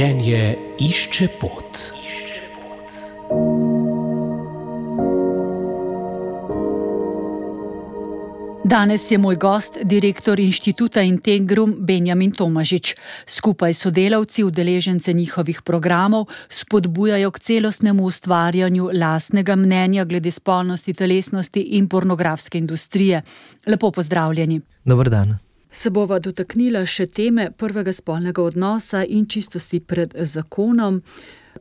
Življenje išče pot. Danes je moj gost, direktor inštituta Integrum Benjamin Tomažič. Skupaj s sodelavci, udeležence njihovih programov, spodbujajo k celostnemu ustvarjanju lastnega mnenja glede spolnosti, telesnosti in pornografske industrije. Lepo pozdravljeni. Dobar dan. Se bova dotaknila še teme prvega spolnega odnosa in čistosti pred zakonom,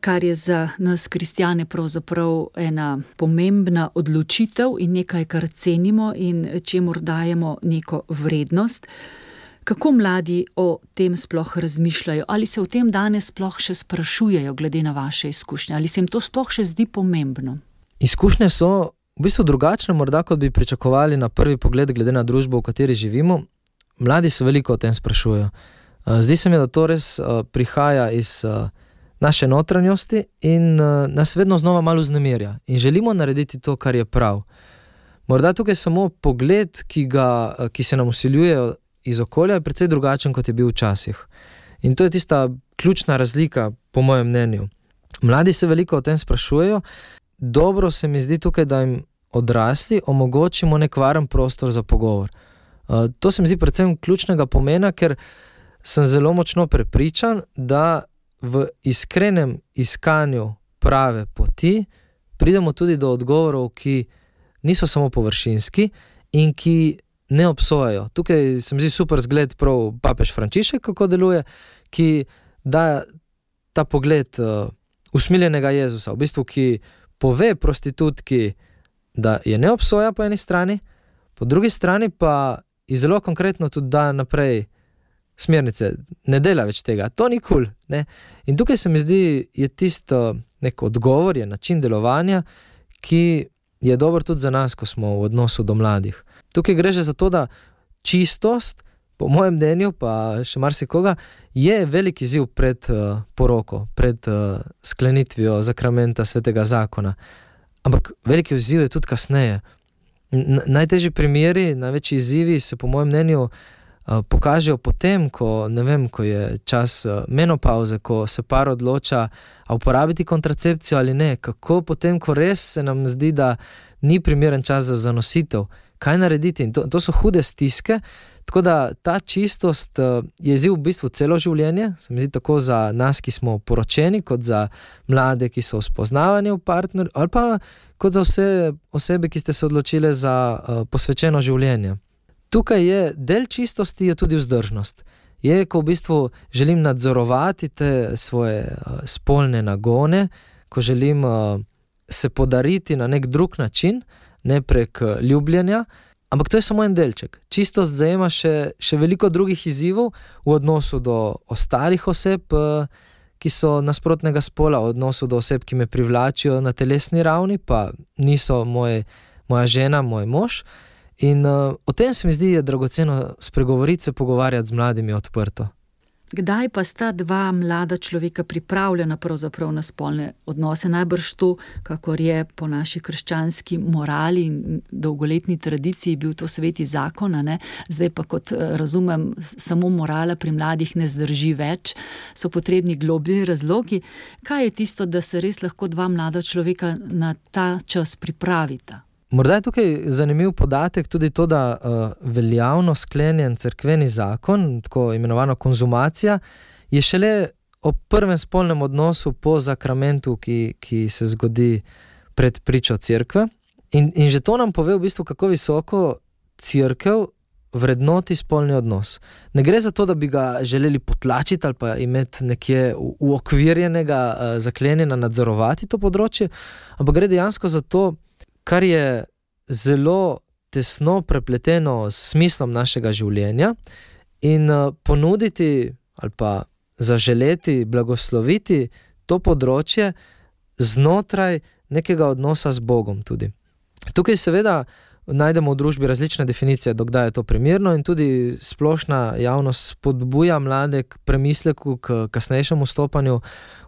kar je za nas, kristijane, pravzaprav ena pomembna odločitev in nekaj, kar cenimo in čemu dajemo neko vrednost. Kako mladi o tem sploh razmišljajo, ali se o tem danes sploh še sprašujejo, glede na vaše izkušnje, ali se jim to sploh še zdi pomembno? Izkušnje so v bistvu drugačne, morda kot bi pričakovali na prvi pogled, glede na družbo, v kateri živimo mladi se veliko o tem sprašujejo. Eh, zdi se mi, da to res uh, prihaja iz uh, naše notranjosti in nas vedno znova malo znemirja in želimo narediti to, kar je prav. Morda tukaj samo pogled, ki, ga, ki se nam usiljuje iz okolja, je precej drugačen, kot je bil včasih. In to je tista ključna razlika, po mojem mnenju. Mladi se veliko o tem sprašujejo, dobro se mi zdi tukaj, da jim odrasli omogočimo nek varen prostor za pogovor. Eh, to se mi zdi predvsem ključnega pomena, ker sem zelo močno prepričan, da v iskrenem iskanju prave poti pridemo tudi do odgovorov, ki niso samo površinski in ki ne obsojajo. Tukaj se mi zdi super zgled prav papež Frančišek, kako deluje, ki da ta pogled uh, usmiljenega Jezusa, v bistvu, ki pove prostitutki, da je ne obsoja po eni strani, po drugi strani pa in zelo konkretno tudi da naprej smernice, ne dela več tega, to ni kul. Cool, in tukaj se mi zdi, da je tisto nek odgovor, je način delovanja, ki je dober tudi za nas, ko smo v odnosu do mladih. Tukaj gre že za to, da čistost, po mojem mnenju, pa še marsikoga, je velik izziv pred uh, poroko, pred uh, sklenitvijo zakramenta svetega zakona. Ampak veliki izziv je tudi kasneje, Najtežji primeri, največji izzivi se, po mojem mnenju, pokažejo potem, ko, vem, ko je čas menopauze, ko se par odloča, ali uporabiti kontracepcijo ali ne. Kako potem, ko res se nam zdi, da ni primeren čas za zanositev, kaj narediti. To, to so hude stiske. Tako da ta čistost je izziv v bistvu celo življenje, se mi zdi tako za nas, ki smo poročeni, kot za mlade, ki so v spoznavanju partnerja, ali pa kot za vse osebe, ki ste se odločili za uh, posvečeno življenje. Tukaj je del čistosti, je tudi vzdržnost. Je, ko v bistvu želim nadzorovati te svoje uh, spolne nagone, ko želim uh, se podariti na nek drug način, ne prek uh, ljubljenja. Ampak to je samo en delček. Čistost zajema še, še veliko drugih izzivov v odnosu do ostalih oseb. Uh, ki so nasprotnega spola, v odnosu do oseb, ki me privlačijo na telesni ravni, pa niso moj, moja žena, moj mož. In uh, o tem se mi zdi, da je dragoceno spregovoriti, se pogovarjati z mladimi odprto. Kdaj pa sta dva mlada človeka pripravljena na spolne odnose? Najbrž to, kakor je po naši krščanski morali in dolgoletni tradiciji bil to sveti zakon, ne? zdaj pa kot eh, razumem, samo morala pri mladih ne zdrži več, so potrebni globni razlogi. Kaj je tisto, da se res lahko dva mlada človeka na ta čas pripravita? Morda je tukaj zanimiv podatek tudi to, da uh, veljavno sklenjen crkveni zakon, tako imenovana konzumacija, je šele o prvem spolnem odnosu po zakramentu, ki, ki se zgodi pred pričo crkve. In, in že to nam pove, v bistvu, kako visoko crkva vrednoti spolni odnos. Ne gre za to, da bi ga želeli potlačiti ali pa imeti nekje uokvirjenega, uh, zaklenjena, nadzorovati to področje, ampak gre dejansko za to, kar je zelo tesno prepleteno s smislom našega življenja, in uh, ponuditi ali pa zaželeti, blagosloviti to področje znotraj nekega odnosa z Bogom. Tudi. Tukaj, seveda, najdemo v družbi različne definicije, dokdaj je to primerno, in tudi splošna javnost spodbuja mlade k premisleku, k kasnejšemu stopanju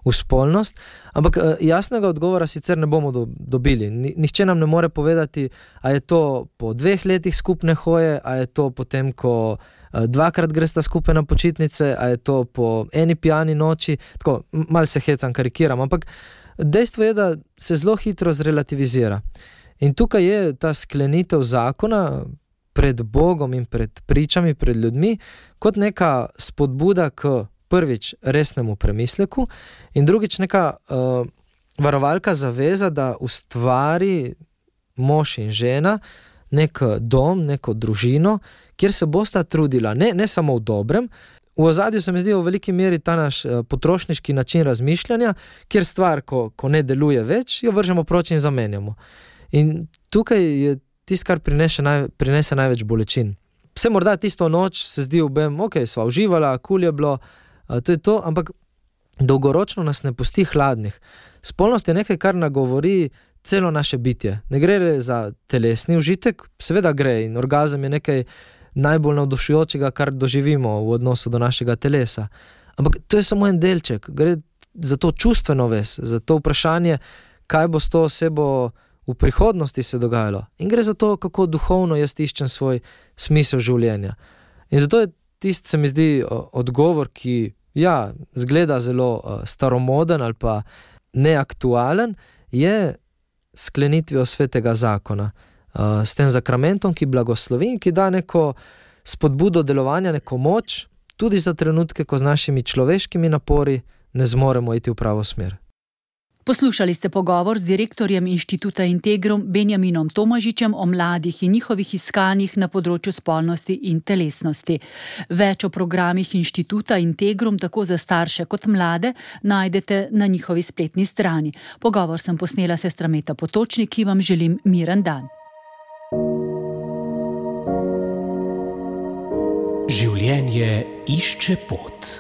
v spolnost. Ampak eh, jasnega odgovora sicer ne bomo do, dobili. Nihče nam ne more povedati, ali je to po dveh letih skupne hoje, ali je to potem, ko dvakrat gresta skupaj na počitnice, ali je to po eni pijani noči. Tako, mal se hecam, karikiram, ampak dejstvo je, da se zelo hitro zrelativizira. In tukaj je ta sklenitev zakona pred Bogom in pred pričami, pred ljudmi, kot neka spodbuda k prvič resnemu premisleku, in drugič neka uh, varovalka zaveza, da ustvari mož in žena nek dom, neko družino, kjer se bosta trudila, ne, ne samo v dobrem. V ozadju se mi zdi v veliki meri ta naš uh, potrošniški način razmišljanja, kjer stvar, ko, ko ne deluje več, jo vržemo proč in zamenjamo. In tukaj je tisto, kar prinese, naj, prinese največ bolečin. Vse morda tisto noč se zdi, da okay, smo uživali, kul je bilo, to je to, ampak dolgoročno nas ne pusti hladnih. Spolnost je nekaj, kar nagovori celo naše bitje. Ne gre za telesni užitek, seveda gre in orgazem je nekaj najbolj navdušujočega, kar doživimo v odnosu do našega telesa. Ampak to je samo en delček, gre za to čustveno ves, za to vprašanje, kaj bo s to osebo v prihodnosti se dogajalo. In gre za to, kako duhovno jaz iščem svoj smisel življenja. In zato je tisti, se mi zdi, odgovor, ki ja, zgleda zelo staromoden ali pa neaktualen, je sklenitvijo svetega zakona, s tem zakramentom, ki blagoslovi in ki da neko spodbudo delovanja, neko moč, tudi za trenutke, ko z našimi človeškimi napori ne zmoremo iti v pravo smer. Poslušali ste pogovor z direktorjem inštituta Integrum Benjaminom Tomažičem o mladih in njihovih iskanjih na področju spolnosti in telesnosti. Več o programih inštituta Integrum, tako za starše kot mlade, najdete na njihovi spletni strani. Pogovor sem posnela sestra Meta Potočnik, ki vam želim miren dan. Življenje išče pot.